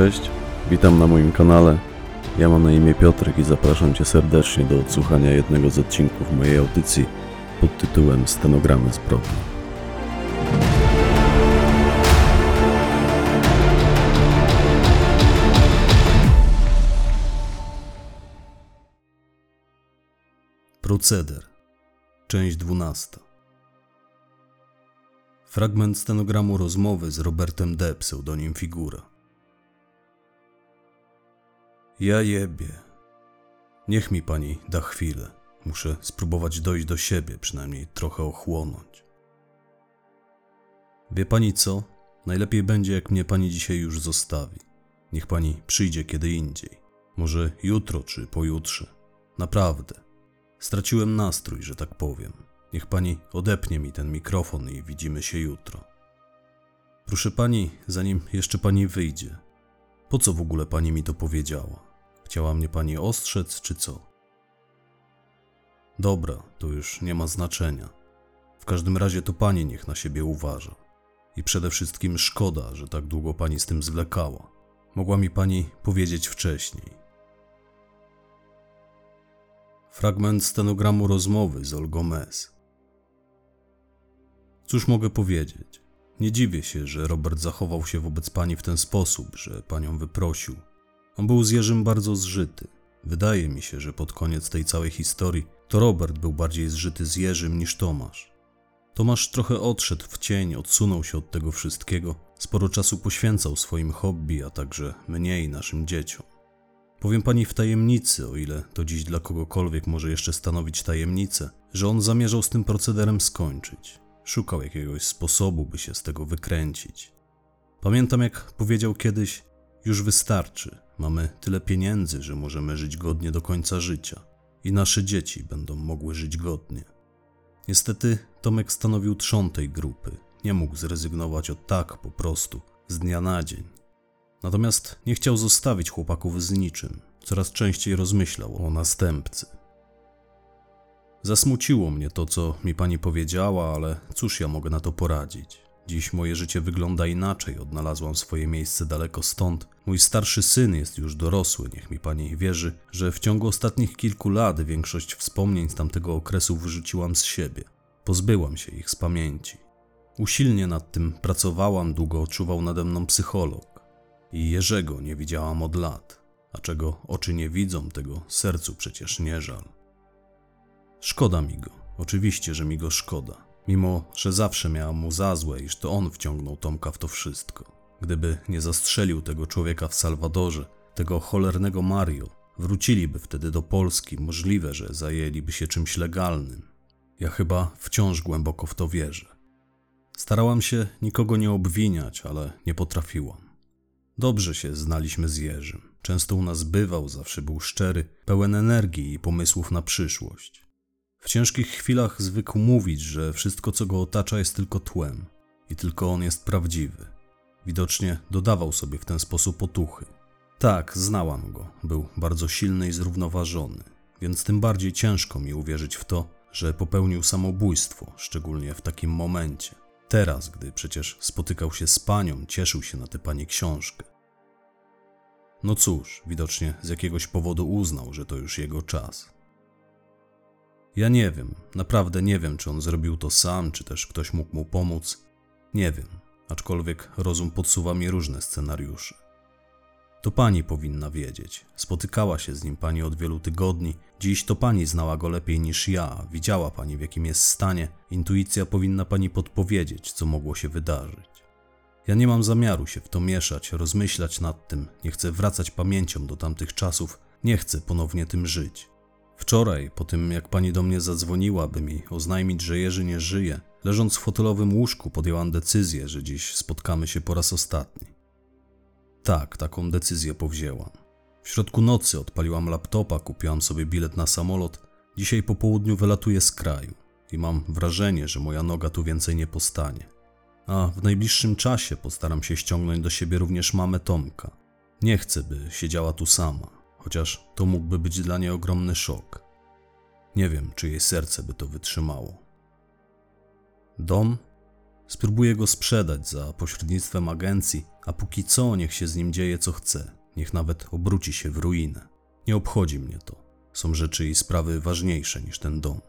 Cześć, witam na moim kanale. Ja mam na imię Piotrek i zapraszam Cię serdecznie do odsłuchania jednego z odcinków mojej audycji pod tytułem Stenogramy zbrodni. Proceder. Część 12. Fragment stenogramu rozmowy z Robertem D. pseudonim Figura. Ja jebie. Niech mi pani da chwilę. Muszę spróbować dojść do siebie, przynajmniej trochę ochłonąć. Wie pani co? Najlepiej będzie, jak mnie pani dzisiaj już zostawi. Niech pani przyjdzie kiedy indziej. Może jutro czy pojutrze. Naprawdę. Straciłem nastrój, że tak powiem. Niech pani odepnie mi ten mikrofon i widzimy się jutro. Proszę pani, zanim jeszcze pani wyjdzie, po co w ogóle pani mi to powiedziała? Chciała mnie pani ostrzec, czy co? Dobra, to już nie ma znaczenia. W każdym razie to pani niech na siebie uważa. I przede wszystkim szkoda, że tak długo pani z tym zwlekała. Mogła mi pani powiedzieć wcześniej. Fragment stenogramu rozmowy z Olgą S. Cóż mogę powiedzieć? Nie dziwię się, że Robert zachował się wobec pani w ten sposób, że panią wyprosił. On był z Jerzym bardzo zżyty. Wydaje mi się, że pod koniec tej całej historii to Robert był bardziej zżyty z Jerzym niż Tomasz. Tomasz trochę odszedł w cień, odsunął się od tego wszystkiego, sporo czasu poświęcał swoim hobby, a także mnie i naszym dzieciom. Powiem pani w tajemnicy, o ile to dziś dla kogokolwiek może jeszcze stanowić tajemnicę, że on zamierzał z tym procederem skończyć. Szukał jakiegoś sposobu, by się z tego wykręcić. Pamiętam, jak powiedział kiedyś: Już wystarczy, mamy tyle pieniędzy, że możemy żyć godnie do końca życia i nasze dzieci będą mogły żyć godnie. Niestety, Tomek stanowił trzon tej grupy. Nie mógł zrezygnować od tak po prostu, z dnia na dzień. Natomiast nie chciał zostawić chłopaków z niczym. Coraz częściej rozmyślał o następcy. Zasmuciło mnie to, co mi pani powiedziała, ale cóż ja mogę na to poradzić? Dziś moje życie wygląda inaczej, odnalazłam swoje miejsce daleko stąd. Mój starszy syn jest już dorosły, niech mi pani wierzy, że w ciągu ostatnich kilku lat większość wspomnień z tamtego okresu wyrzuciłam z siebie. Pozbyłam się ich z pamięci. Usilnie nad tym pracowałam, długo czuwał nade mną psycholog. I Jerzego nie widziałam od lat, a czego oczy nie widzą, tego sercu przecież nie żal. Szkoda mi go, oczywiście, że mi go szkoda. Mimo, że zawsze miałam mu za złe, iż to on wciągnął Tomka w to wszystko. Gdyby nie zastrzelił tego człowieka w Salwadorze, tego cholernego Mario, wróciliby wtedy do Polski, możliwe, że zajęliby się czymś legalnym. Ja chyba wciąż głęboko w to wierzę. Starałam się nikogo nie obwiniać, ale nie potrafiłam. Dobrze się znaliśmy z Jerzym. Często u nas bywał, zawsze był szczery, pełen energii i pomysłów na przyszłość. W ciężkich chwilach zwykł mówić, że wszystko, co go otacza, jest tylko tłem i tylko on jest prawdziwy. Widocznie dodawał sobie w ten sposób otuchy. Tak, znałam go, był bardzo silny i zrównoważony, więc tym bardziej ciężko mi uwierzyć w to, że popełnił samobójstwo, szczególnie w takim momencie. Teraz, gdy przecież spotykał się z panią, cieszył się na tę pani książkę. No cóż, widocznie z jakiegoś powodu uznał, że to już jego czas. Ja nie wiem, naprawdę nie wiem, czy on zrobił to sam, czy też ktoś mógł mu pomóc. Nie wiem, aczkolwiek rozum podsuwa mi różne scenariusze. To pani powinna wiedzieć. Spotykała się z nim pani od wielu tygodni. Dziś to pani znała go lepiej niż ja, widziała pani w jakim jest stanie. Intuicja powinna pani podpowiedzieć, co mogło się wydarzyć. Ja nie mam zamiaru się w to mieszać, rozmyślać nad tym, nie chcę wracać pamięcią do tamtych czasów, nie chcę ponownie tym żyć. Wczoraj, po tym jak pani do mnie zadzwoniła, by mi oznajmić, że Jerzy nie żyje, leżąc w hotelowym łóżku, podjęłam decyzję, że dziś spotkamy się po raz ostatni. Tak, taką decyzję powzięłam. W środku nocy odpaliłam laptopa, kupiłam sobie bilet na samolot. Dzisiaj po południu wylatuję z kraju i mam wrażenie, że moja noga tu więcej nie postanie. A w najbliższym czasie postaram się ściągnąć do siebie również mamę Tomka. Nie chcę, by siedziała tu sama, chociaż to mógłby być dla niej ogromny szok. Nie wiem, czy jej serce by to wytrzymało. Dom? Spróbuję go sprzedać za pośrednictwem agencji, a póki co niech się z nim dzieje co chce. Niech nawet obróci się w ruinę. Nie obchodzi mnie to. Są rzeczy i sprawy ważniejsze niż ten dom.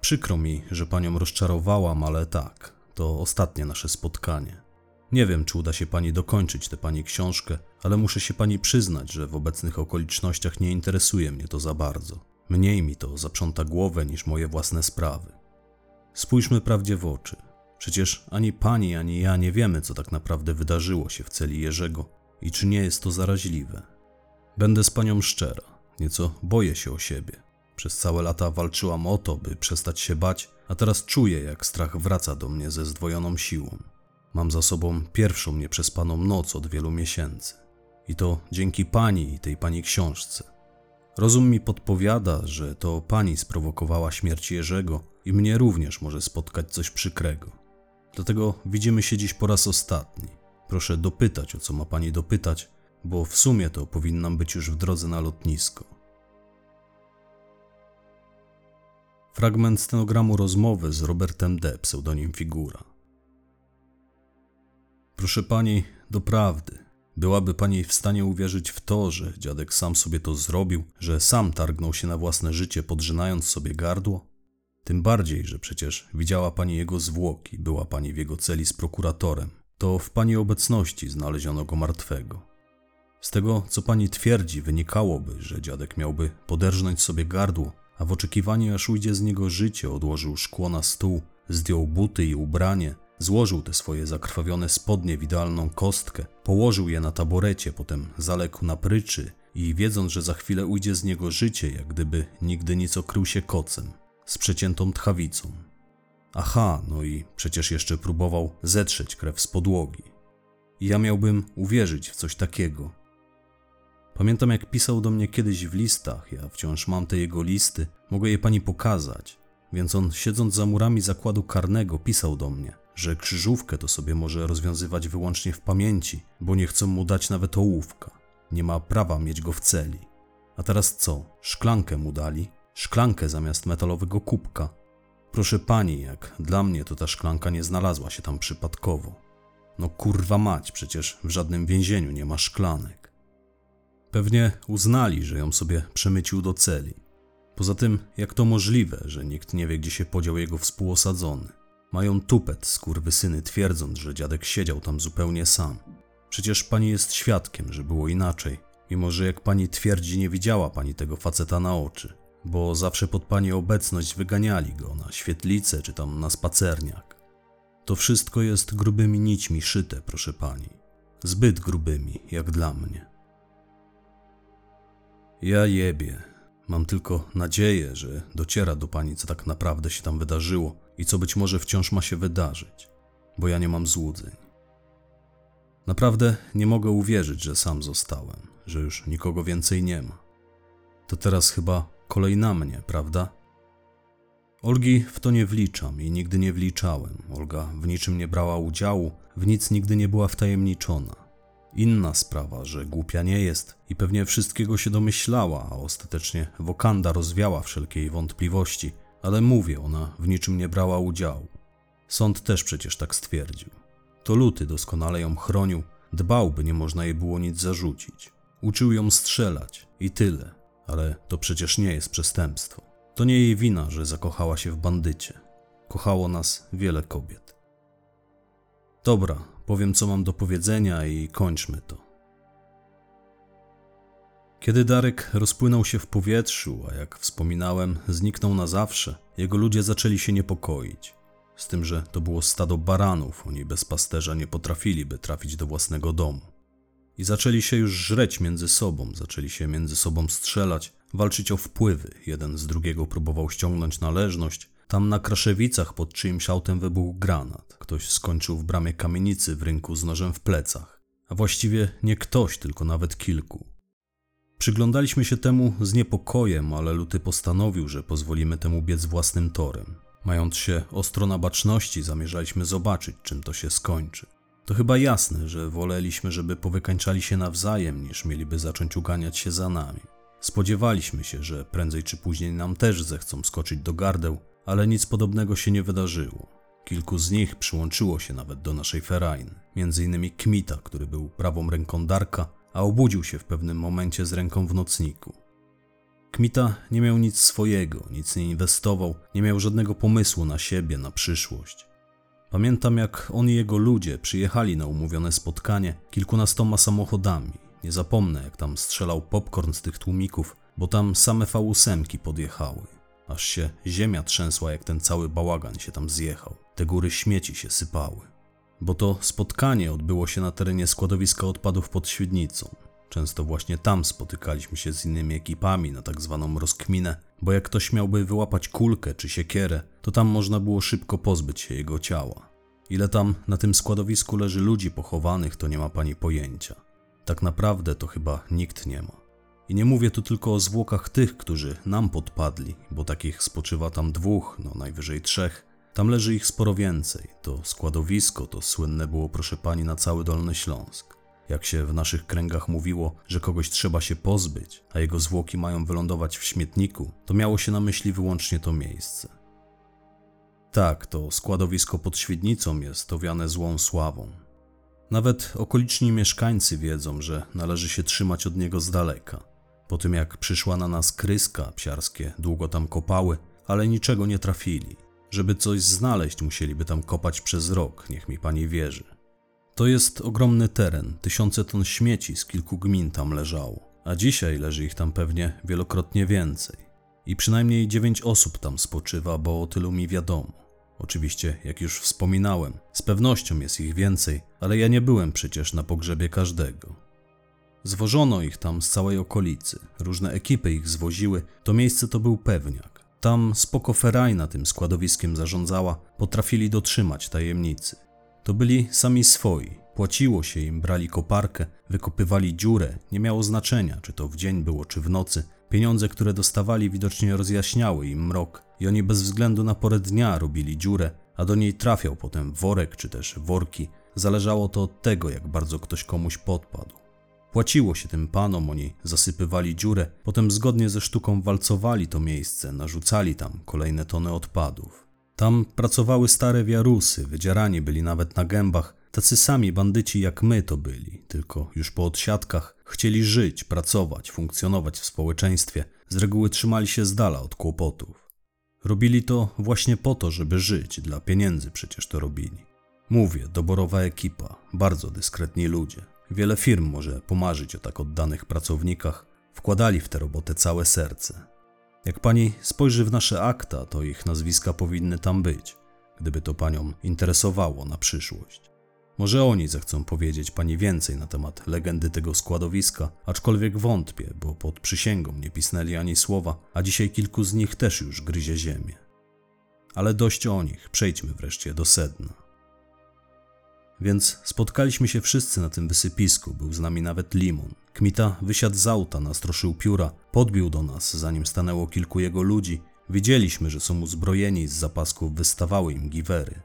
Przykro mi, że panią rozczarowałam, ale tak, to ostatnie nasze spotkanie. Nie wiem, czy uda się pani dokończyć tę pani książkę, ale muszę się pani przyznać, że w obecnych okolicznościach nie interesuje mnie to za bardzo. Mniej mi to zaprząta głowę niż moje własne sprawy. Spójrzmy prawdzie w oczy. Przecież ani pani, ani ja nie wiemy, co tak naprawdę wydarzyło się w celi Jerzego i czy nie jest to zaraźliwe. Będę z panią szczera, nieco boję się o siebie. Przez całe lata walczyłam o to, by przestać się bać, a teraz czuję, jak strach wraca do mnie ze zdwojoną siłą. Mam za sobą pierwszą nieprzespaną noc od wielu miesięcy. I to dzięki pani i tej pani książce. Rozum mi podpowiada, że to pani sprowokowała śmierć Jerzego i mnie również może spotkać coś przykrego. Dlatego widzimy się dziś po raz ostatni. Proszę dopytać, o co ma pani dopytać, bo w sumie to powinnam być już w drodze na lotnisko. Fragment stenogramu rozmowy z Robertem D., pseudonim Figura. Proszę pani, doprawdy, byłaby pani w stanie uwierzyć w to, że dziadek sam sobie to zrobił, że sam targnął się na własne życie, podrzynając sobie gardło? Tym bardziej, że przecież widziała pani jego zwłoki, była pani w jego celi z prokuratorem. To w pani obecności znaleziono go martwego. Z tego, co pani twierdzi, wynikałoby, że dziadek miałby poderżnąć sobie gardło, a w oczekiwaniu, aż ujdzie z niego życie, odłożył szkło na stół, zdjął buty i ubranie, złożył te swoje zakrwawione spodnie w idealną kostkę, położył je na taborecie, potem zaległ na pryczy i wiedząc, że za chwilę ujdzie z niego życie, jak gdyby nigdy nic okrył się kocem, z przeciętą tchawicą. Aha, no i przecież jeszcze próbował zetrzeć krew z podłogi. I ja miałbym uwierzyć w coś takiego. Pamiętam, jak pisał do mnie kiedyś w listach, ja wciąż mam te jego listy, mogę je pani pokazać. Więc on, siedząc za murami zakładu karnego, pisał do mnie, że krzyżówkę to sobie może rozwiązywać wyłącznie w pamięci, bo nie chcą mu dać nawet ołówka. Nie ma prawa mieć go w celi. A teraz co? Szklankę mu dali? Szklankę zamiast metalowego kubka. Proszę pani, jak dla mnie to ta szklanka nie znalazła się tam przypadkowo. No kurwa mać, przecież w żadnym więzieniu nie ma szklanek. Pewnie uznali, że ją sobie przemycił do celi. Poza tym, jak to możliwe, że nikt nie wie, gdzie się podział jego współosadzony? Mają tupet, syny, twierdząc, że dziadek siedział tam zupełnie sam. Przecież pani jest świadkiem, że było inaczej, mimo że jak pani twierdzi, nie widziała pani tego faceta na oczy, bo zawsze pod pani obecność wyganiali go na świetlicę czy tam na spacerniak. To wszystko jest grubymi nićmi szyte, proszę pani. Zbyt grubymi, jak dla mnie. Ja jebie. Mam tylko nadzieję, że dociera do pani, co tak naprawdę się tam wydarzyło i co być może wciąż ma się wydarzyć, bo ja nie mam złudzeń. Naprawdę nie mogę uwierzyć, że sam zostałem, że już nikogo więcej nie ma. To teraz chyba kolej na mnie, prawda? Olgi w to nie wliczam i nigdy nie wliczałem. Olga w niczym nie brała udziału, w nic nigdy nie była wtajemniczona. Inna sprawa, że głupia nie jest i pewnie wszystkiego się domyślała, a ostatecznie Wokanda rozwiała wszelkie jej wątpliwości, ale mówię, ona w niczym nie brała udziału. Sąd też przecież tak stwierdził. To Luty doskonale ją chronił, dbał, by nie można jej było nic zarzucić. Uczył ją strzelać i tyle, ale to przecież nie jest przestępstwo. To nie jej wina, że zakochała się w bandycie. Kochało nas wiele kobiet. Dobra, powiem co mam do powiedzenia i kończmy to. Kiedy Darek rozpłynął się w powietrzu, a jak wspominałem, zniknął na zawsze, jego ludzie zaczęli się niepokoić. Z tym, że to było stado baranów, oni bez pasterza nie potrafiliby trafić do własnego domu. I zaczęli się już żreć między sobą, zaczęli się między sobą strzelać, walczyć o wpływy. Jeden z drugiego próbował ściągnąć należność. Tam na Kraszewicach pod czyimś autem wybuchł granat. Ktoś skończył w bramie kamienicy w rynku z nożem w plecach. A właściwie nie ktoś, tylko nawet kilku. Przyglądaliśmy się temu z niepokojem, ale Luty postanowił, że pozwolimy temu biec własnym torem. Mając się ostro na baczności, zamierzaliśmy zobaczyć, czym to się skończy. To chyba jasne, że woleliśmy, żeby powykańczali się nawzajem, niż mieliby zacząć uganiać się za nami. Spodziewaliśmy się, że prędzej czy później nam też zechcą skoczyć do gardeł, ale nic podobnego się nie wydarzyło. Kilku z nich przyłączyło się nawet do naszej ferajny, innymi Kmita, który był prawą ręką Darka, a obudził się w pewnym momencie z ręką w nocniku. Kmita nie miał nic swojego, nic nie inwestował, nie miał żadnego pomysłu na siebie, na przyszłość. Pamiętam, jak on i jego ludzie przyjechali na umówione spotkanie kilkunastoma samochodami. Nie zapomnę, jak tam strzelał popcorn z tych tłumików, bo tam same V8 podjechały. Aż się ziemia trzęsła, jak ten cały bałagan się tam zjechał. Te góry śmieci się sypały. Bo to spotkanie odbyło się na terenie składowiska odpadów pod Świdnicą. Często właśnie tam spotykaliśmy się z innymi ekipami na tak zwaną rozkminę, bo jak ktoś miałby wyłapać kulkę czy siekierę, to tam można było szybko pozbyć się jego ciała. Ile tam na tym składowisku leży ludzi pochowanych, to nie ma pani pojęcia. Tak naprawdę to chyba nikt nie ma. I nie mówię tu tylko o zwłokach tych, którzy nam podpadli, bo takich spoczywa tam dwóch, no najwyżej trzech. Tam leży ich sporo więcej. To składowisko to słynne było, proszę pani, na cały Dolny Śląsk. Jak się w naszych kręgach mówiło, że kogoś trzeba się pozbyć, a jego zwłoki mają wylądować w śmietniku, to miało się na myśli wyłącznie to miejsce. Tak, to składowisko pod Świdnicą jest owiane złą sławą. Nawet okoliczni mieszkańcy wiedzą, że należy się trzymać od niego z daleka. Po tym jak przyszła na nas kryska, psiarskie długo tam kopały, ale niczego nie trafili. Żeby coś znaleźć, musieliby tam kopać przez rok, niech mi pani wierzy. To jest ogromny teren, tysiące ton śmieci z kilku gmin tam leżało, a dzisiaj leży ich tam pewnie wielokrotnie więcej. I przynajmniej dziewięć osób tam spoczywa, bo o tylu mi wiadomo. Oczywiście, jak już wspominałem, z pewnością jest ich więcej, ale ja nie byłem przecież na pogrzebie każdego. Zwożono ich tam z całej okolicy, różne ekipy ich zwoziły, to miejsce to był pewniak. Tam spoko ferajna tym składowiskiem zarządzała, potrafili dotrzymać tajemnicy. To byli sami swoi, płaciło się im, brali koparkę, wykopywali dziurę, nie miało znaczenia, czy to w dzień było, czy w nocy. Pieniądze, które dostawali, widocznie rozjaśniały im mrok i oni bez względu na porę dnia robili dziurę, a do niej trafiał potem worek, czy też worki. Zależało to od tego, jak bardzo ktoś komuś podpadł. Płaciło się tym panom, oni zasypywali dziurę, potem zgodnie ze sztuką walcowali to miejsce, narzucali tam kolejne tony odpadów. Tam pracowały stare wiarusy, wydzierani byli nawet na gębach, tacy sami bandyci jak my to byli, tylko już po odsiadkach chcieli żyć, pracować, funkcjonować w społeczeństwie, z reguły trzymali się z dala od kłopotów. Robili to właśnie po to, żeby żyć, dla pieniędzy przecież to robili. Mówię, doborowa ekipa, bardzo dyskretni ludzie. Wiele firm może pomarzyć o tak oddanych pracownikach, wkładali w tę robotę całe serce. Jak pani spojrzy w nasze akta, to ich nazwiska powinny tam być, gdyby to panią interesowało na przyszłość. Może oni zechcą powiedzieć pani więcej na temat legendy tego składowiska, aczkolwiek wątpię, bo pod przysięgą nie pisnęli ani słowa, a dzisiaj kilku z nich też już gryzie ziemię. Ale dość o nich, przejdźmy wreszcie do sedna. Więc spotkaliśmy się wszyscy na tym wysypisku, był z nami nawet Limon. Kmita wysiadł z auta, nastroszył pióra, podbił do nas, zanim stanęło kilku jego ludzi. Widzieliśmy, że są uzbrojeni, z zapasków wystawały im giwery.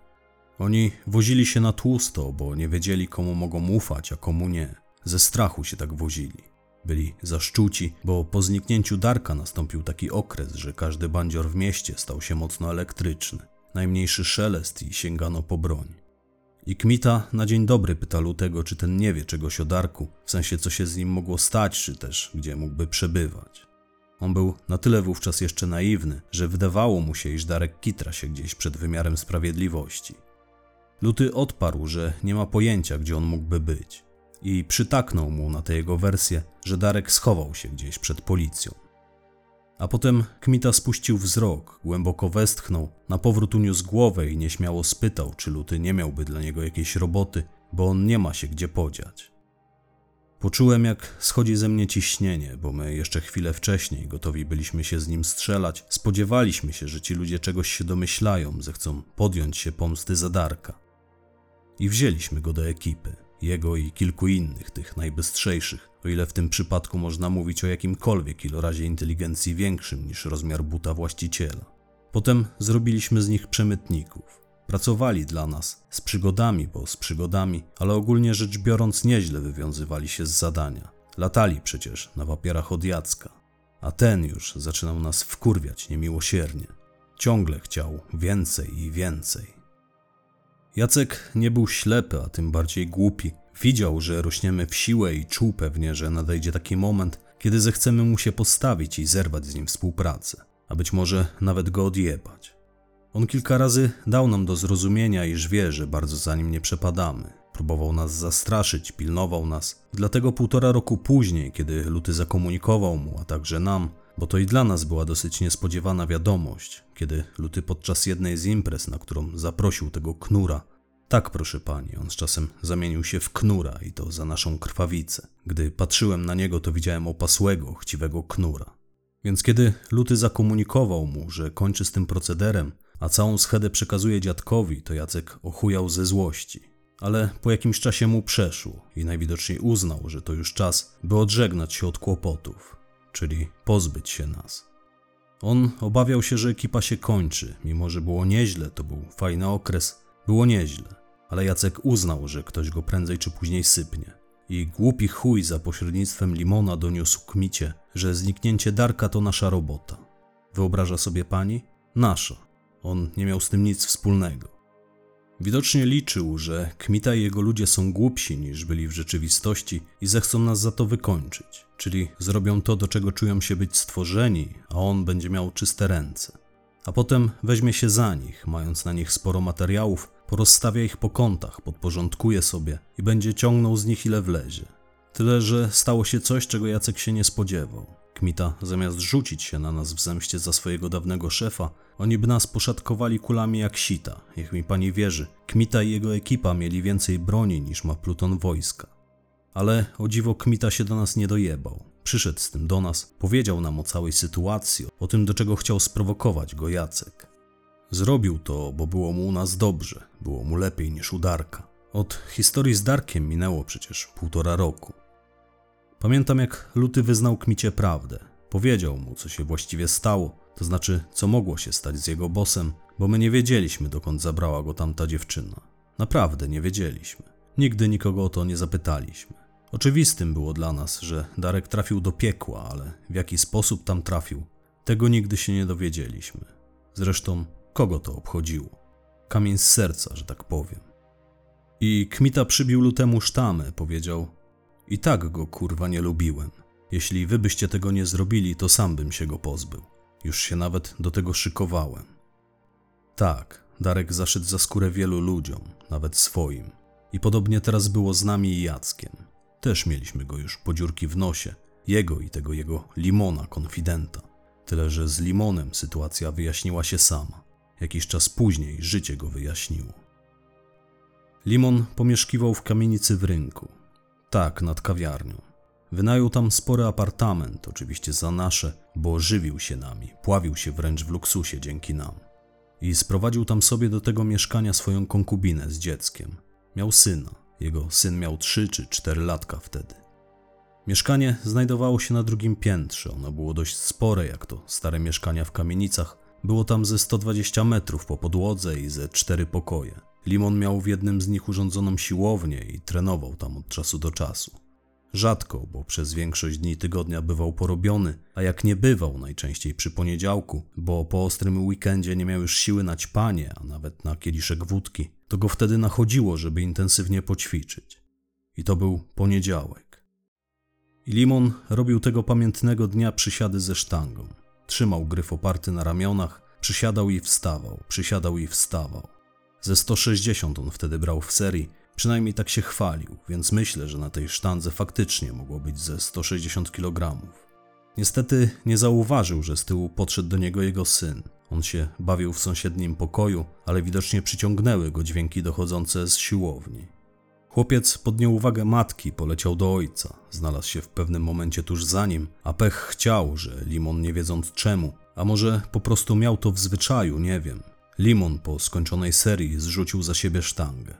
Oni wozili się na tłusto, bo nie wiedzieli, komu mogą ufać, a komu nie. Ze strachu się tak wozili. Byli zaszczuci, bo po zniknięciu Darka nastąpił taki okres, że każdy bandzior w mieście stał się mocno elektryczny. Najmniejszy szelest i sięgano po broń. I Kmita na dzień dobry pyta Lutego, czy ten nie wie czegoś o Darku, w sensie co się z nim mogło stać, czy też gdzie mógłby przebywać. On był na tyle wówczas jeszcze naiwny, że wydawało mu się, iż Darek kitra się gdzieś przed wymiarem sprawiedliwości. Luty odparł, że nie ma pojęcia, gdzie on mógłby być. I przytaknął mu na tę jego wersję, że Darek schował się gdzieś przed policją. A potem Kmita spuścił wzrok, głęboko westchnął, na powrót uniósł głowę i nieśmiało spytał, czy Luty nie miałby dla niego jakiejś roboty, bo on nie ma się gdzie podziać. Poczułem, jak schodzi ze mnie ciśnienie, bo my jeszcze chwilę wcześniej gotowi byliśmy się z nim strzelać, spodziewaliśmy się, że ci ludzie czegoś się domyślają, zechcą podjąć się pomsty za Darka. I wzięliśmy go do ekipy, jego i kilku innych, tych najbystrzejszych, o ile w tym przypadku można mówić o jakimkolwiek ilorazie inteligencji większym niż rozmiar buta właściciela. Potem zrobiliśmy z nich przemytników. Pracowali dla nas, z przygodami, bo z przygodami, ale ogólnie rzecz biorąc nieźle wywiązywali się z zadania. Latali przecież na wapierach od Jacka. A ten już zaczynał nas wkurwiać niemiłosiernie. Ciągle chciał więcej i więcej. Jacek nie był ślepy, a tym bardziej głupi. Widział, że rośniemy w siłę i czuł pewnie, że nadejdzie taki moment, kiedy zechcemy mu się postawić i zerwać z nim współpracę, a być może nawet go odjebać. On kilka razy dał nam do zrozumienia, iż wie, że bardzo za nim nie przepadamy. Próbował nas zastraszyć, pilnował nas. Dlatego półtora roku później, kiedy Luty zakomunikował mu, a także nam, bo to i dla nas była dosyć niespodziewana wiadomość, kiedy Luty podczas jednej z imprez, na którą zaprosił tego knura, tak, proszę pani, on z czasem zamienił się w knura i to za naszą krwawicę. Gdy patrzyłem na niego, to widziałem opasłego, chciwego knura. Więc kiedy Luty zakomunikował mu, że kończy z tym procederem, a całą schedę przekazuje dziadkowi, to Jacek ochujał ze złości. Ale po jakimś czasie mu przeszło i najwidoczniej uznał, że to już czas, by odżegnać się od kłopotów, czyli pozbyć się nas. On obawiał się, że ekipa się kończy, mimo że było nieźle, to był fajny okres, było nieźle ale Jacek uznał, że ktoś go prędzej czy później sypnie. I głupi chuj za pośrednictwem Limona doniósł Kmicie, że zniknięcie Darka to nasza robota. Wyobraża sobie pani? Nasza. On nie miał z tym nic wspólnego. Widocznie liczył, że Kmita i jego ludzie są głupsi niż byli w rzeczywistości i zechcą nas za to wykończyć, czyli zrobią to, do czego czują się być stworzeni, a on będzie miał czyste ręce. A potem weźmie się za nich, mając na nich sporo materiałów, porozstawia ich po kątach, podporządkuje sobie i będzie ciągnął z nich ile wlezie. Tyle, że stało się coś, czego Jacek się nie spodziewał. Kmita, zamiast rzucić się na nas w zemście za swojego dawnego szefa, oni by nas poszatkowali kulami jak sita. Niech mi pani wierzy, Kmita i jego ekipa mieli więcej broni niż ma pluton wojska. Ale o dziwo Kmita się do nas nie dojebał. Przyszedł z tym do nas, powiedział nam o całej sytuacji, o tym, do czego chciał sprowokować go Jacek. Zrobił to, bo było mu u nas dobrze, było mu lepiej niż u Darka. Od historii z Darkiem minęło przecież półtora roku. Pamiętam, jak Luty wyznał Kmicie prawdę. Powiedział mu, co się właściwie stało, to znaczy, co mogło się stać z jego bosem, bo my nie wiedzieliśmy, dokąd zabrała go tamta dziewczyna. Naprawdę nie wiedzieliśmy. Nigdy nikogo o to nie zapytaliśmy. Oczywistym było dla nas, że Darek trafił do piekła, ale w jaki sposób tam trafił, tego nigdy się nie dowiedzieliśmy. Zresztą Kogo to obchodziło? Kamień z serca, że tak powiem. I Kmita przybił lutemu sztamę, powiedział: I tak go kurwa nie lubiłem. Jeśli wy byście tego nie zrobili, to sam bym się go pozbył. Już się nawet do tego szykowałem. Tak, Darek zaszedł za skórę wielu ludziom, nawet swoim. I podobnie teraz było z nami i Jackiem. Też mieliśmy go już po dziurki w nosie, jego i tego jego limona konfidenta. Tyle, że z limonem sytuacja wyjaśniła się sama. Jakiś czas później życie go wyjaśniło. Limon pomieszkiwał w kamienicy w rynku. Tak, nad kawiarnią. Wynajął tam spory apartament, oczywiście za nasze, bo żywił się nami, pławił się wręcz w luksusie dzięki nam. I sprowadził tam sobie do tego mieszkania swoją konkubinę z dzieckiem. Miał syna. Jego syn miał trzy czy cztery latka wtedy. Mieszkanie znajdowało się na drugim piętrze. Ono było dość spore, jak to stare mieszkania w kamienicach, było tam ze 120 metrów po podłodze i ze cztery pokoje. Limon miał w jednym z nich urządzoną siłownię i trenował tam od czasu do czasu. Rzadko, bo przez większość dni tygodnia bywał porobiony, a jak nie bywał, najczęściej przy poniedziałku, bo po ostrym weekendzie nie miał już siły na ćpanie, a nawet na kieliszek wódki, to go wtedy nachodziło, żeby intensywnie poćwiczyć. I to był poniedziałek. I Limon robił tego pamiętnego dnia przysiady ze sztangą. Trzymał gryf oparty na ramionach, przysiadał i wstawał, przysiadał i wstawał. Ze 160 on wtedy brał w serii, przynajmniej tak się chwalił, więc myślę, że na tej sztandze faktycznie mogło być ze 160 kg. Niestety nie zauważył, że z tyłu podszedł do niego jego syn. On się bawił w sąsiednim pokoju, ale widocznie przyciągnęły go dźwięki dochodzące z siłowni. Chłopiec podjął uwagę matki, poleciał do ojca. Znalazł się w pewnym momencie tuż za nim, a pech chciał, że Limon nie wiedząc czemu, a może po prostu miał to w zwyczaju, nie wiem. Limon po skończonej serii zrzucił za siebie sztangę.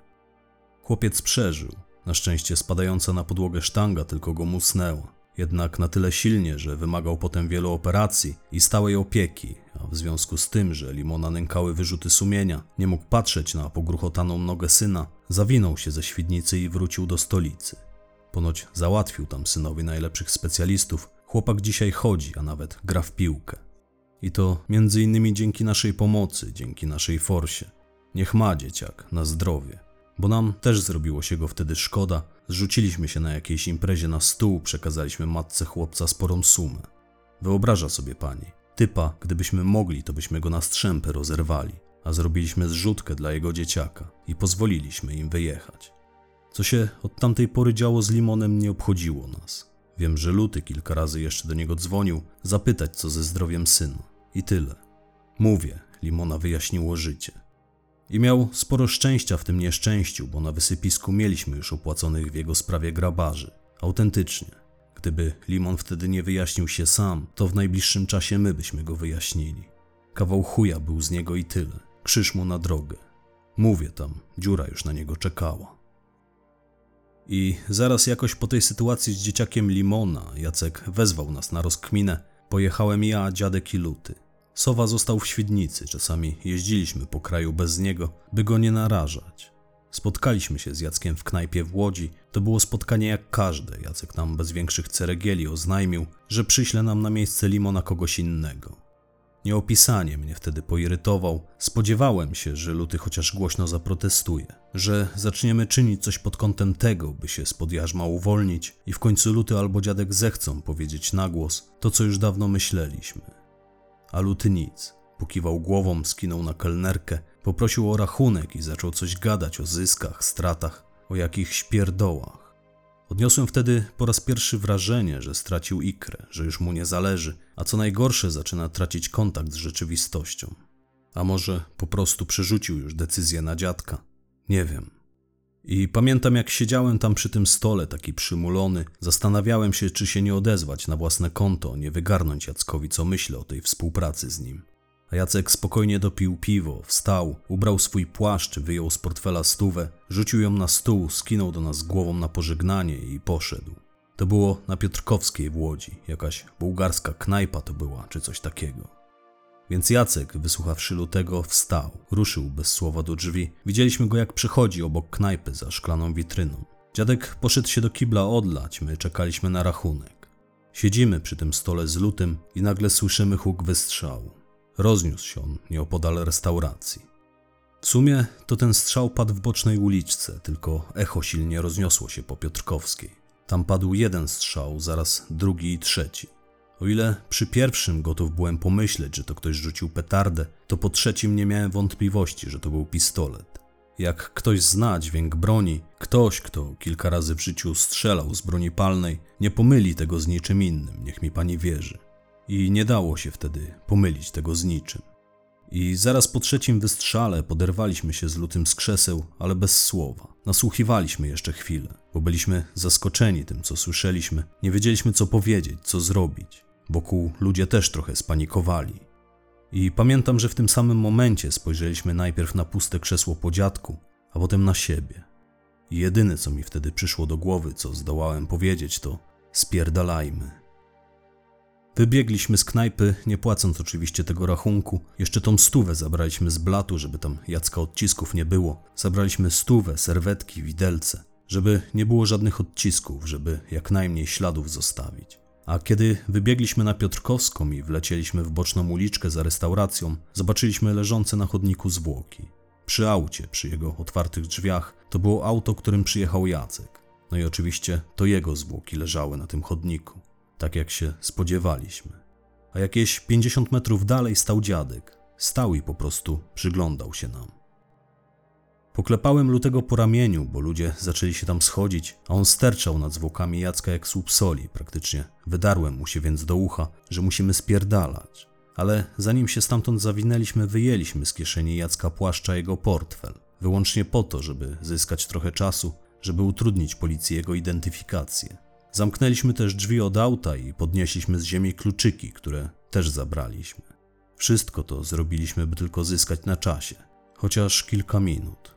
Chłopiec przeżył. Na szczęście spadająca na podłogę sztanga tylko go musnęła jednak na tyle silnie, że wymagał potem wielu operacji i stałej opieki, a w związku z tym, że Limona nękały wyrzuty sumienia, nie mógł patrzeć na pogruchotaną nogę syna, zawinął się ze Świdnicy i wrócił do stolicy. Ponoć załatwił tam synowi najlepszych specjalistów, chłopak dzisiaj chodzi, a nawet gra w piłkę. I to innymi dzięki naszej pomocy, dzięki naszej forsie. Niech ma dzieciak, na zdrowie. Bo nam też zrobiło się go wtedy szkoda. Zrzuciliśmy się na jakiejś imprezie na stół, przekazaliśmy matce chłopca sporą sumę. Wyobraża sobie pani, typa, gdybyśmy mogli, to byśmy go na strzępy rozerwali, a zrobiliśmy zrzutkę dla jego dzieciaka i pozwoliliśmy im wyjechać. Co się od tamtej pory działo z Limonem nie obchodziło nas. Wiem, że Luty kilka razy jeszcze do niego dzwonił, zapytać co ze zdrowiem syna. I tyle. Mówię, Limona wyjaśniło życie. I miał sporo szczęścia w tym nieszczęściu, bo na wysypisku mieliśmy już opłaconych w jego sprawie grabarzy. Autentycznie. Gdyby Limon wtedy nie wyjaśnił się sam, to w najbliższym czasie my byśmy go wyjaśnili. Kawał chuja był z niego i tyle. Krzyż mu na drogę. Mówię tam, dziura już na niego czekała. I zaraz jakoś po tej sytuacji z dzieciakiem Limona Jacek wezwał nas na rozkminę. Pojechałem ja, dziadek i Luty. Sowa został w Świdnicy, czasami jeździliśmy po kraju bez niego, by go nie narażać. Spotkaliśmy się z Jackiem w knajpie w Łodzi. To było spotkanie jak każde. Jacek nam bez większych ceregieli oznajmił, że przyśle nam na miejsce Limona kogoś innego. Nieopisanie mnie wtedy poirytował. Spodziewałem się, że Luty chociaż głośno zaprotestuje, że zaczniemy czynić coś pod kątem tego, by się spod jarzma uwolnić i w końcu Luty albo dziadek zechcą powiedzieć na głos to, co już dawno myśleliśmy. A Luty nic. Pokiwał głową, skinął na kelnerkę, poprosił o rachunek i zaczął coś gadać o zyskach, stratach, o jakichś pierdołach. Odniosłem wtedy po raz pierwszy wrażenie, że stracił ikrę, że już mu nie zależy, a co najgorsze zaczyna tracić kontakt z rzeczywistością. A może po prostu przerzucił już decyzję na dziadka? Nie wiem. I pamiętam, jak siedziałem tam przy tym stole, taki przymulony, zastanawiałem się, czy się nie odezwać na własne konto, nie wygarnąć Jackowi, co myślę o tej współpracy z nim. A Jacek spokojnie dopił piwo, wstał, ubrał swój płaszcz, wyjął z portfela stówę, rzucił ją na stół, skinął do nas głową na pożegnanie i poszedł. To było na Piotrkowskiej w Łodzi, jakaś bułgarska knajpa to była, czy coś takiego. Więc Jacek, wysłuchawszy lutego, wstał, ruszył bez słowa do drzwi. Widzieliśmy go, jak przychodzi obok knajpy za szklaną witryną. Dziadek poszedł się do kibla odlać, my czekaliśmy na rachunek. Siedzimy przy tym stole z lutym i nagle słyszymy huk wystrzału. Rozniósł się on nieopodal restauracji. W sumie to ten strzał padł w bocznej uliczce, tylko echo silnie rozniosło się po Piotrkowskiej. Tam padł jeden strzał, zaraz drugi i trzeci. O ile przy pierwszym gotów byłem pomyśleć, że to ktoś rzucił petardę, to po trzecim nie miałem wątpliwości, że to był pistolet. Jak ktoś zna dźwięk broni, ktoś, kto kilka razy w życiu strzelał z broni palnej, nie pomyli tego z niczym innym, niech mi pani wierzy i nie dało się wtedy pomylić tego z niczym. I zaraz po trzecim wystrzale poderwaliśmy się z lutym z krzeseł, ale bez słowa. Nasłuchiwaliśmy jeszcze chwilę, bo byliśmy zaskoczeni tym, co słyszeliśmy. Nie wiedzieliśmy, co powiedzieć, co zrobić. Wokół ludzie też trochę spanikowali. I pamiętam, że w tym samym momencie spojrzeliśmy najpierw na puste krzesło po dziadku, a potem na siebie. I jedyne, co mi wtedy przyszło do głowy, co zdołałem powiedzieć, to spierdalajmy. Wybiegliśmy z knajpy, nie płacąc oczywiście tego rachunku. Jeszcze tą stówę zabraliśmy z blatu, żeby tam Jacka odcisków nie było. Zabraliśmy stówę, serwetki, widelce, żeby nie było żadnych odcisków, żeby jak najmniej śladów zostawić. A kiedy wybiegliśmy na Piotrkowską i wlecieliśmy w boczną uliczkę za restauracją, zobaczyliśmy leżące na chodniku zwłoki. Przy aucie, przy jego otwartych drzwiach, to było auto, którym przyjechał Jacek. No i oczywiście to jego zwłoki leżały na tym chodniku tak jak się spodziewaliśmy. A jakieś 50 metrów dalej stał dziadek. Stał i po prostu przyglądał się nam. Poklepałem lutego po ramieniu, bo ludzie zaczęli się tam schodzić, a on sterczał nad zwłokami Jacka jak słup soli. Praktycznie wydarłem mu się więc do ucha, że musimy spierdalać. Ale zanim się stamtąd zawinęliśmy, wyjęliśmy z kieszeni Jacka płaszcza jego portfel. Wyłącznie po to, żeby zyskać trochę czasu, żeby utrudnić policji jego identyfikację. Zamknęliśmy też drzwi od auta i podnieśliśmy z ziemi kluczyki, które też zabraliśmy. Wszystko to zrobiliśmy, by tylko zyskać na czasie, chociaż kilka minut.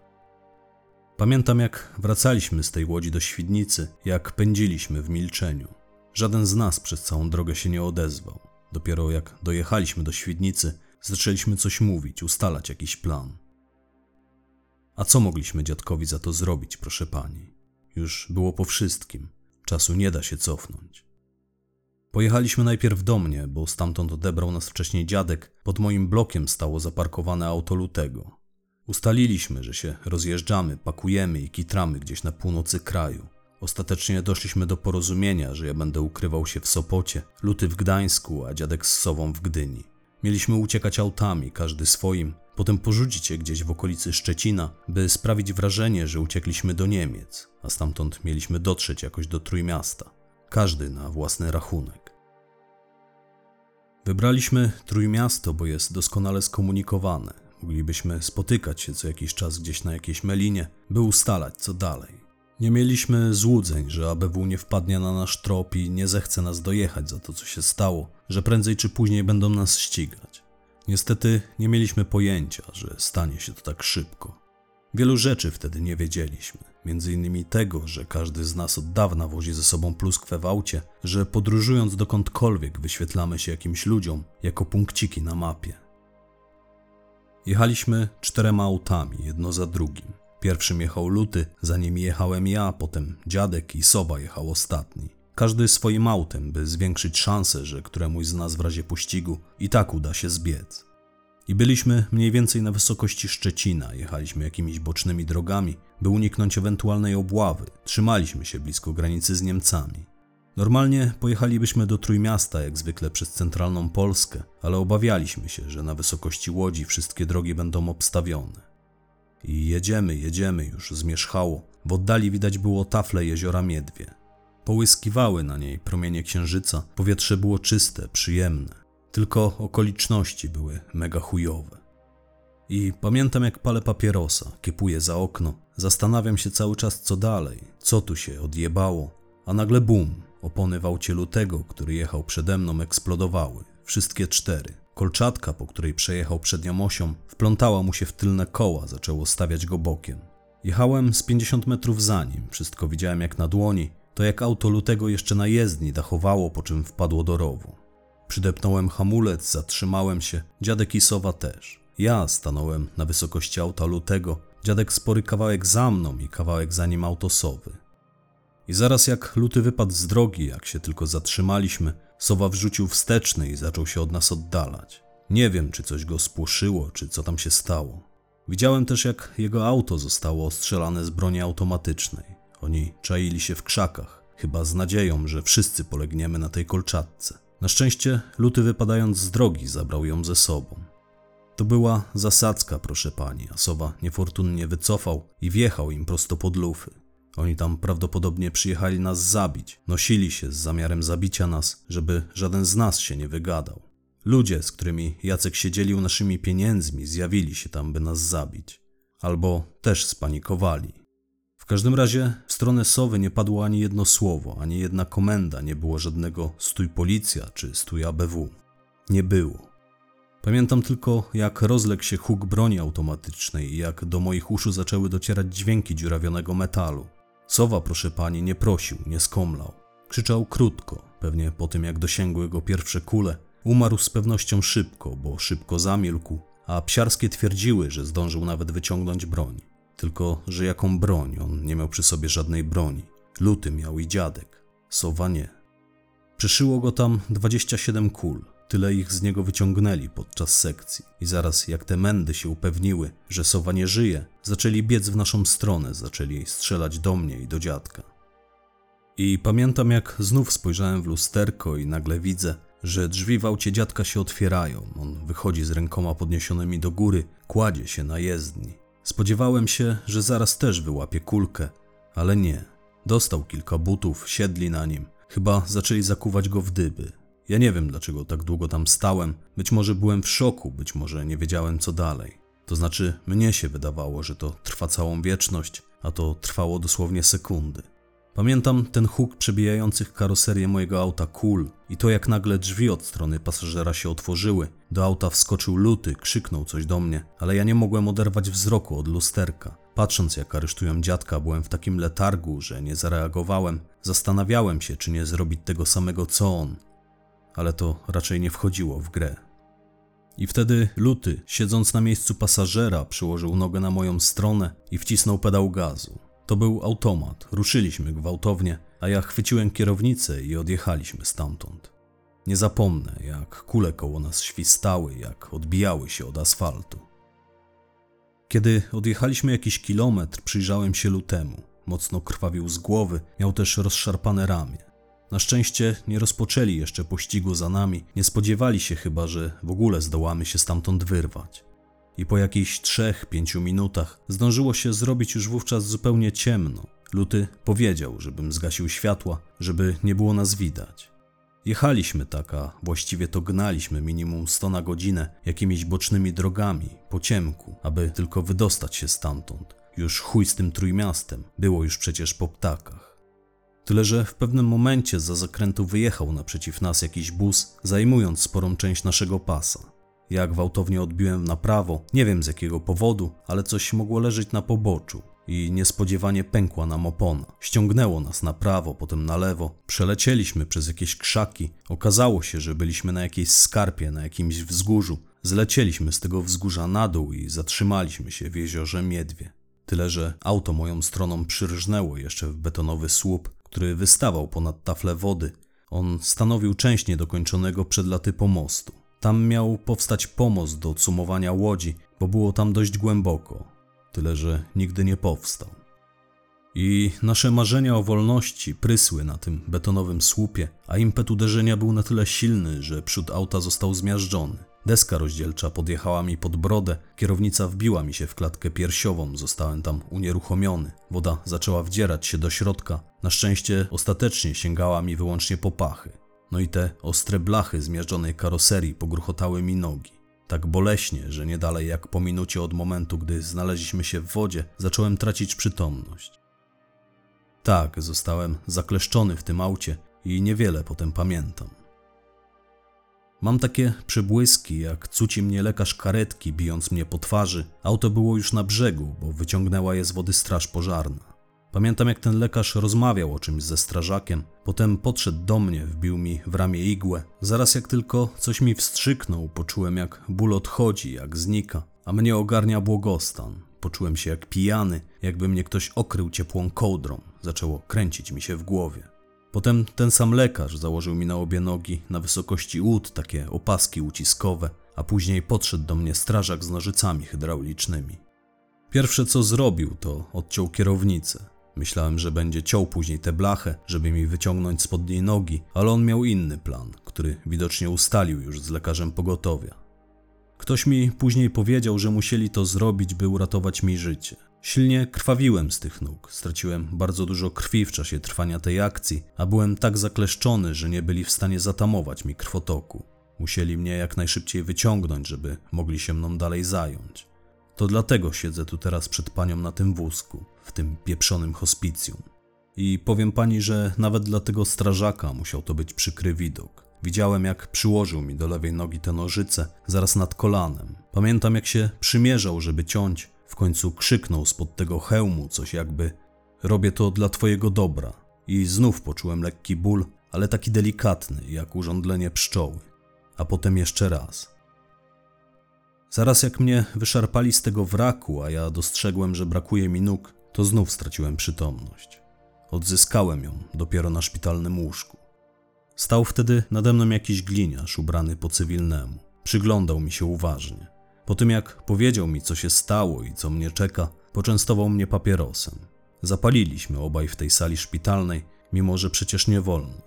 Pamiętam, jak wracaliśmy z tej łodzi do Świdnicy, jak pędziliśmy w milczeniu. Żaden z nas przez całą drogę się nie odezwał. Dopiero jak dojechaliśmy do Świdnicy, zaczęliśmy coś mówić, ustalać jakiś plan. A co mogliśmy dziadkowi za to zrobić, proszę pani? Już było po wszystkim. Czasu nie da się cofnąć. Pojechaliśmy najpierw do mnie, bo stamtąd odebrał nas wcześniej dziadek. Pod moim blokiem stało zaparkowane auto lutego. Ustaliliśmy, że się rozjeżdżamy, pakujemy i kitramy gdzieś na północy kraju. Ostatecznie doszliśmy do porozumienia, że ja będę ukrywał się w Sopocie, Luty w Gdańsku, a dziadek z Sową w Gdyni. Mieliśmy uciekać autami, każdy swoim, potem porzucić je gdzieś w okolicy Szczecina, by sprawić wrażenie, że uciekliśmy do Niemiec, a stamtąd mieliśmy dotrzeć jakoś do Trójmiasta. Każdy na własny rachunek. Wybraliśmy Trójmiasto, bo jest doskonale skomunikowane. Moglibyśmy spotykać się co jakiś czas gdzieś na jakiejś melinie, by ustalać co dalej. Nie mieliśmy złudzeń, że ABW nie wpadnie na nasz trop i nie zechce nas dojechać za to, co się stało, że prędzej czy później będą nas ścigać. Niestety nie mieliśmy pojęcia, że stanie się to tak szybko. Wielu rzeczy wtedy nie wiedzieliśmy, między innymi tego, że każdy z nas od dawna wozi ze sobą pluskwę w aucie, że podróżując dokądkolwiek wyświetlamy się jakimś ludziom jako punkciki na mapie. Jechaliśmy czterema autami, jedno za drugim. Pierwszym jechał Luty, za nimi jechałem ja, potem dziadek i Soba jechał ostatni. Każdy swoim autem, by zwiększyć szansę, że któremuś z nas w razie pościgu i tak uda się zbiec. I byliśmy mniej więcej na wysokości Szczecina, jechaliśmy jakimiś bocznymi drogami, by uniknąć ewentualnej obławy. Trzymaliśmy się blisko granicy z Niemcami. Normalnie pojechalibyśmy do Trójmiasta, jak zwykle przez centralną Polskę, ale obawialiśmy się, że na wysokości Łodzi wszystkie drogi będą obstawione. I jedziemy, jedziemy, już zmierzchało. W oddali widać było tafle jeziora Miedwie. Połyskiwały na niej promienie księżyca, powietrze było czyste, przyjemne. Tylko okoliczności były mega chujowe. I pamiętam jak palę papierosa, kiepuję za okno, zastanawiam się cały czas co dalej, co tu się odjebało, a nagle bum, opony w aucie lutego, który jechał przede mną eksplodowały, wszystkie cztery. Kolczatka, po której przejechał przednią osią, wplątała mu się w tylne koła, zaczęło stawiać go bokiem. Jechałem z 50 metrów za nim, wszystko widziałem jak na dłoni, to jak auto lutego jeszcze na jezdni dachowało, po czym wpadło do rowu. Przydepnąłem hamulec, zatrzymałem się, dziadek i sowa też. Ja stanąłem na wysokości auta lutego, dziadek spory kawałek za mną i kawałek za nim auto sowy. I zaraz jak luty wypadł z drogi, jak się tylko zatrzymaliśmy, sowa wrzucił wsteczny i zaczął się od nas oddalać. Nie wiem, czy coś go spłoszyło, czy co tam się stało. Widziałem też, jak jego auto zostało ostrzelane z broni automatycznej. Oni czaili się w krzakach, chyba z nadzieją, że wszyscy polegniemy na tej kolczatce. Na szczęście, luty wypadając z drogi, zabrał ją ze sobą. To była zasadzka, proszę pani, a sowa niefortunnie wycofał i wjechał im prosto pod lufy. Oni tam prawdopodobnie przyjechali nas zabić, nosili się z zamiarem zabicia nas, żeby żaden z nas się nie wygadał. Ludzie, z którymi Jacek się dzielił naszymi pieniędzmi, zjawili się tam, by nas zabić. Albo też spanikowali. W każdym razie w stronę Sowy nie padło ani jedno słowo, ani jedna komenda, nie było żadnego stój policja czy stój ABW. Nie było. Pamiętam tylko, jak rozległ się huk broni automatycznej i jak do moich uszu zaczęły docierać dźwięki dziurawionego metalu. Sowa, proszę pani, nie prosił, nie skomlał. Krzyczał krótko, pewnie po tym jak dosięgły go pierwsze kule. Umarł z pewnością szybko, bo szybko zamilkł, a psiarskie twierdziły, że zdążył nawet wyciągnąć broń. Tylko, że jaką broń? On nie miał przy sobie żadnej broni. Luty miał i dziadek. Sowa nie. Przyszyło go tam 27 kul. Tyle ich z niego wyciągnęli podczas sekcji. I zaraz jak te mędy się upewniły, że sowa nie żyje, zaczęli biec w naszą stronę, zaczęli strzelać do mnie i do dziadka. I pamiętam jak znów spojrzałem w lusterko i nagle widzę, że drzwi w aucie dziadka się otwierają. On wychodzi z rękoma podniesionymi do góry, kładzie się na jezdni. Spodziewałem się, że zaraz też wyłapie kulkę, ale nie. Dostał kilka butów, siedli na nim. Chyba zaczęli zakuwać go w dyby. Ja nie wiem, dlaczego tak długo tam stałem. Być może byłem w szoku, być może nie wiedziałem, co dalej. To znaczy, mnie się wydawało, że to trwa całą wieczność, a to trwało dosłownie sekundy. Pamiętam ten huk przebijających karoserię mojego auta kul i to jak nagle drzwi od strony pasażera się otworzyły. Do auta wskoczył luty, krzyknął coś do mnie, ale ja nie mogłem oderwać wzroku od lusterka. Patrząc jak aresztują dziadka, byłem w takim letargu, że nie zareagowałem. Zastanawiałem się, czy nie zrobić tego samego co on ale to raczej nie wchodziło w grę. I wtedy Luty, siedząc na miejscu pasażera, przyłożył nogę na moją stronę i wcisnął pedał gazu. To był automat, ruszyliśmy gwałtownie, a ja chwyciłem kierownicę i odjechaliśmy stamtąd. Nie zapomnę, jak kule koło nas świstały, jak odbijały się od asfaltu. Kiedy odjechaliśmy jakiś kilometr, przyjrzałem się lutemu. Mocno krwawił z głowy, miał też rozszarpane ramię. Na szczęście nie rozpoczęli jeszcze pościgu za nami, nie spodziewali się chyba, że w ogóle zdołamy się stamtąd wyrwać. I po jakichś trzech, pięciu minutach zdążyło się zrobić już wówczas zupełnie ciemno. Luty powiedział, żebym zgasił światła, żeby nie było nas widać. Jechaliśmy tak, a właściwie to gnaliśmy minimum 100 na godzinę jakimiś bocznymi drogami, po ciemku, aby tylko wydostać się stamtąd. Już chuj z tym trójmiastem, było już przecież po ptakach. Tyle, że w pewnym momencie za zakrętu wyjechał naprzeciw nas jakiś bus, zajmując sporą część naszego pasa. Ja gwałtownie odbiłem na prawo, nie wiem z jakiego powodu, ale coś mogło leżeć na poboczu i niespodziewanie pękła nam opona. Ściągnęło nas na prawo, potem na lewo. Przelecieliśmy przez jakieś krzaki. Okazało się, że byliśmy na jakiejś skarpie, na jakimś wzgórzu. Zlecieliśmy z tego wzgórza na dół i zatrzymaliśmy się w jeziorze Miedwie. Tyle, że auto moją stroną przyrżnęło jeszcze w betonowy słup, który wystawał ponad taflę wody. On stanowił część niedokończonego przed laty pomostu. Tam miał powstać pomost do cumowania łodzi, bo było tam dość głęboko. Tyle, że nigdy nie powstał. I nasze marzenia o wolności prysły na tym betonowym słupie, a impet uderzenia był na tyle silny, że przód auta został zmiażdżony. Deska rozdzielcza podjechała mi pod brodę, kierownica wbiła mi się w klatkę piersiową, zostałem tam unieruchomiony. Woda zaczęła wdzierać się do środka, na szczęście ostatecznie sięgała mi wyłącznie po pachy. No i te ostre blachy zmiażdżonej karoserii pogruchotały mi nogi. Tak boleśnie, że nie dalej jak po minucie od momentu, gdy znaleźliśmy się w wodzie, zacząłem tracić przytomność. Tak, zostałem zakleszczony w tym aucie i niewiele potem pamiętam. Mam takie przebłyski, jak cuci mnie lekarz karetki, bijąc mnie po twarzy. Auto było już na brzegu, bo wyciągnęła je z wody straż pożarna. Pamiętam, jak ten lekarz rozmawiał o czymś ze strażakiem, potem podszedł do mnie, wbił mi w ramię igłę. Zaraz jak tylko coś mi wstrzyknął, poczułem jak ból odchodzi, jak znika, a mnie ogarnia błogostan. Poczułem się jak pijany, jakby mnie ktoś okrył ciepłą kołdrą. Zaczęło kręcić mi się w głowie. Potem ten sam lekarz założył mi na obie nogi, na wysokości ud, takie opaski uciskowe, a później podszedł do mnie strażak z nożycami hydraulicznymi. Pierwsze co zrobił, to odciął kierownicę. Myślałem, że będzie ciął później tę blachę, żeby mi wyciągnąć spod niej nogi, ale on miał inny plan, który widocznie ustalił już z lekarzem pogotowia. Ktoś mi później powiedział, że musieli to zrobić, by uratować mi życie. Silnie krwawiłem z tych nóg, straciłem bardzo dużo krwi w czasie trwania tej akcji, a byłem tak zakleszczony, że nie byli w stanie zatamować mi krwotoku. Musieli mnie jak najszybciej wyciągnąć, żeby mogli się mną dalej zająć. To dlatego siedzę tu teraz przed panią na tym wózku, w tym pieprzonym hospicjum. I powiem pani, że nawet dla tego strażaka musiał to być przykry widok. Widziałem, jak przyłożył mi do lewej nogi te nożyce, zaraz nad kolanem. Pamiętam, jak się przymierzał, żeby ciąć. W końcu krzyknął spod tego hełmu coś jakby: Robię to dla twojego dobra. I znów poczułem lekki ból, ale taki delikatny, jak urządlenie pszczoły. A potem jeszcze raz. Zaraz jak mnie wyszarpali z tego wraku, a ja dostrzegłem, że brakuje mi nóg, to znów straciłem przytomność. Odzyskałem ją dopiero na szpitalnym łóżku. Stał wtedy nade mną jakiś gliniarz ubrany po cywilnemu. Przyglądał mi się uważnie. Po tym jak powiedział mi, co się stało i co mnie czeka, poczęstował mnie papierosem. Zapaliliśmy obaj w tej sali szpitalnej, mimo że przecież nie wolno.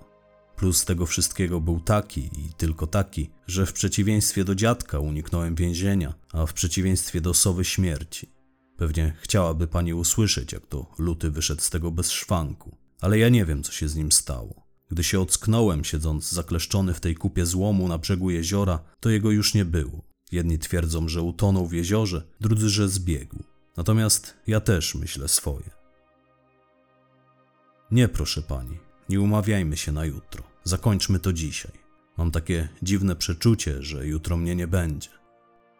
Plus tego wszystkiego był taki i tylko taki, że w przeciwieństwie do dziadka uniknąłem więzienia, a w przeciwieństwie do sowy śmierci. Pewnie chciałaby pani usłyszeć, jak to luty wyszedł z tego bez szwanku, ale ja nie wiem, co się z nim stało. Gdy się ocknąłem, siedząc zakleszczony w tej kupie złomu na brzegu jeziora, to jego już nie było. Jedni twierdzą, że utonął w jeziorze, drudzy, że zbiegł. Natomiast ja też myślę swoje. Nie, proszę pani, nie umawiajmy się na jutro. Zakończmy to dzisiaj. Mam takie dziwne przeczucie, że jutro mnie nie będzie.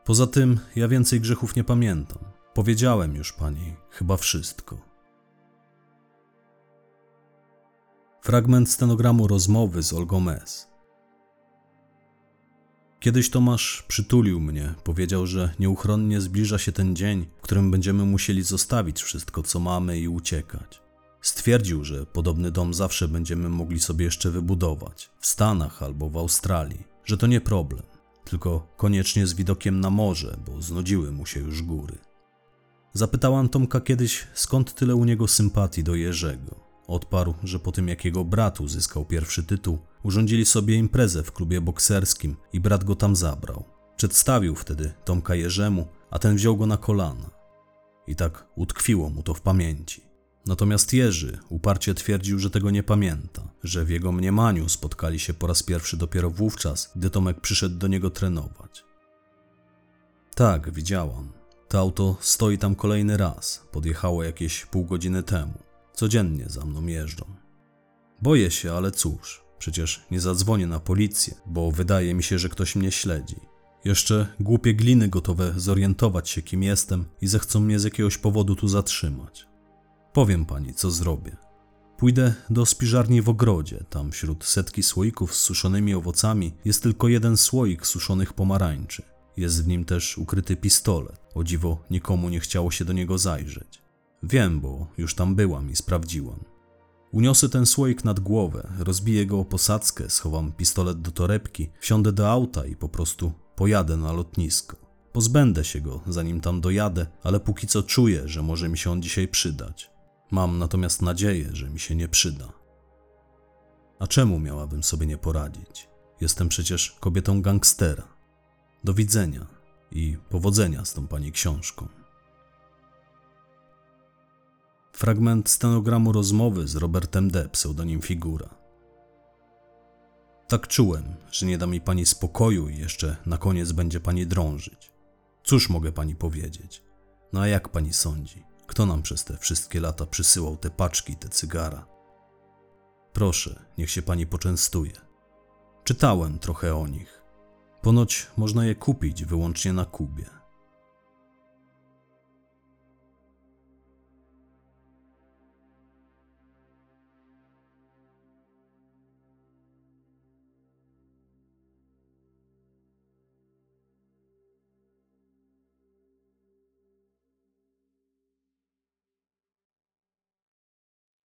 Poza tym, ja więcej grzechów nie pamiętam. Powiedziałem już pani chyba wszystko. Fragment stenogramu rozmowy z Olgą S. Kiedyś Tomasz przytulił mnie, powiedział, że nieuchronnie zbliża się ten dzień, w którym będziemy musieli zostawić wszystko, co mamy i uciekać. Stwierdził, że podobny dom zawsze będziemy mogli sobie jeszcze wybudować w Stanach albo w Australii, że to nie problem, tylko koniecznie z widokiem na morze, bo znudziły mu się już góry. Zapytałam Tomka kiedyś, skąd tyle u niego sympatii do Jerzego. Odparł, że po tym jak jego brat uzyskał pierwszy tytuł, urządzili sobie imprezę w klubie bokserskim i brat go tam zabrał. Przedstawił wtedy Tomka Jerzemu, a ten wziął go na kolana. I tak utkwiło mu to w pamięci. Natomiast Jerzy uparcie twierdził, że tego nie pamięta, że w jego mniemaniu spotkali się po raz pierwszy dopiero wówczas, gdy Tomek przyszedł do niego trenować. Tak, widziałam. To auto stoi tam kolejny raz. Podjechało jakieś pół godziny temu. Codziennie za mną jeżdżą. Boję się, ale cóż, przecież nie zadzwonię na policję, bo wydaje mi się, że ktoś mnie śledzi. Jeszcze głupie gliny gotowe zorientować się, kim jestem i zechcą mnie z jakiegoś powodu tu zatrzymać. Powiem pani, co zrobię. Pójdę do spiżarni w ogrodzie. Tam wśród setki słoików z suszonymi owocami jest tylko jeden słoik suszonych pomarańczy. Jest w nim też ukryty pistolet. O dziwo, nikomu nie chciało się do niego zajrzeć. Wiem, bo już tam byłam i sprawdziłam. Uniosę ten słoik nad głowę, rozbiję go o posadzkę, schowam pistolet do torebki, wsiądę do auta i po prostu pojadę na lotnisko. Pozbędę się go, zanim tam dojadę, ale póki co czuję, że może mi się on dzisiaj przydać. Mam natomiast nadzieję, że mi się nie przyda. A czemu miałabym sobie nie poradzić? Jestem przecież kobietą gangstera. Do widzenia i powodzenia z tą pani książką. Fragment stenogramu rozmowy z Robertem D., pseudonim Figura. Tak czułem, że nie da mi pani spokoju i jeszcze na koniec będzie pani drążyć. Cóż mogę pani powiedzieć? No a jak pani sądzi? Kto nam przez te wszystkie lata przysyłał te paczki, te cygara? Proszę, niech się pani poczęstuje. Czytałem trochę o nich. Ponoć można je kupić wyłącznie na Kubie.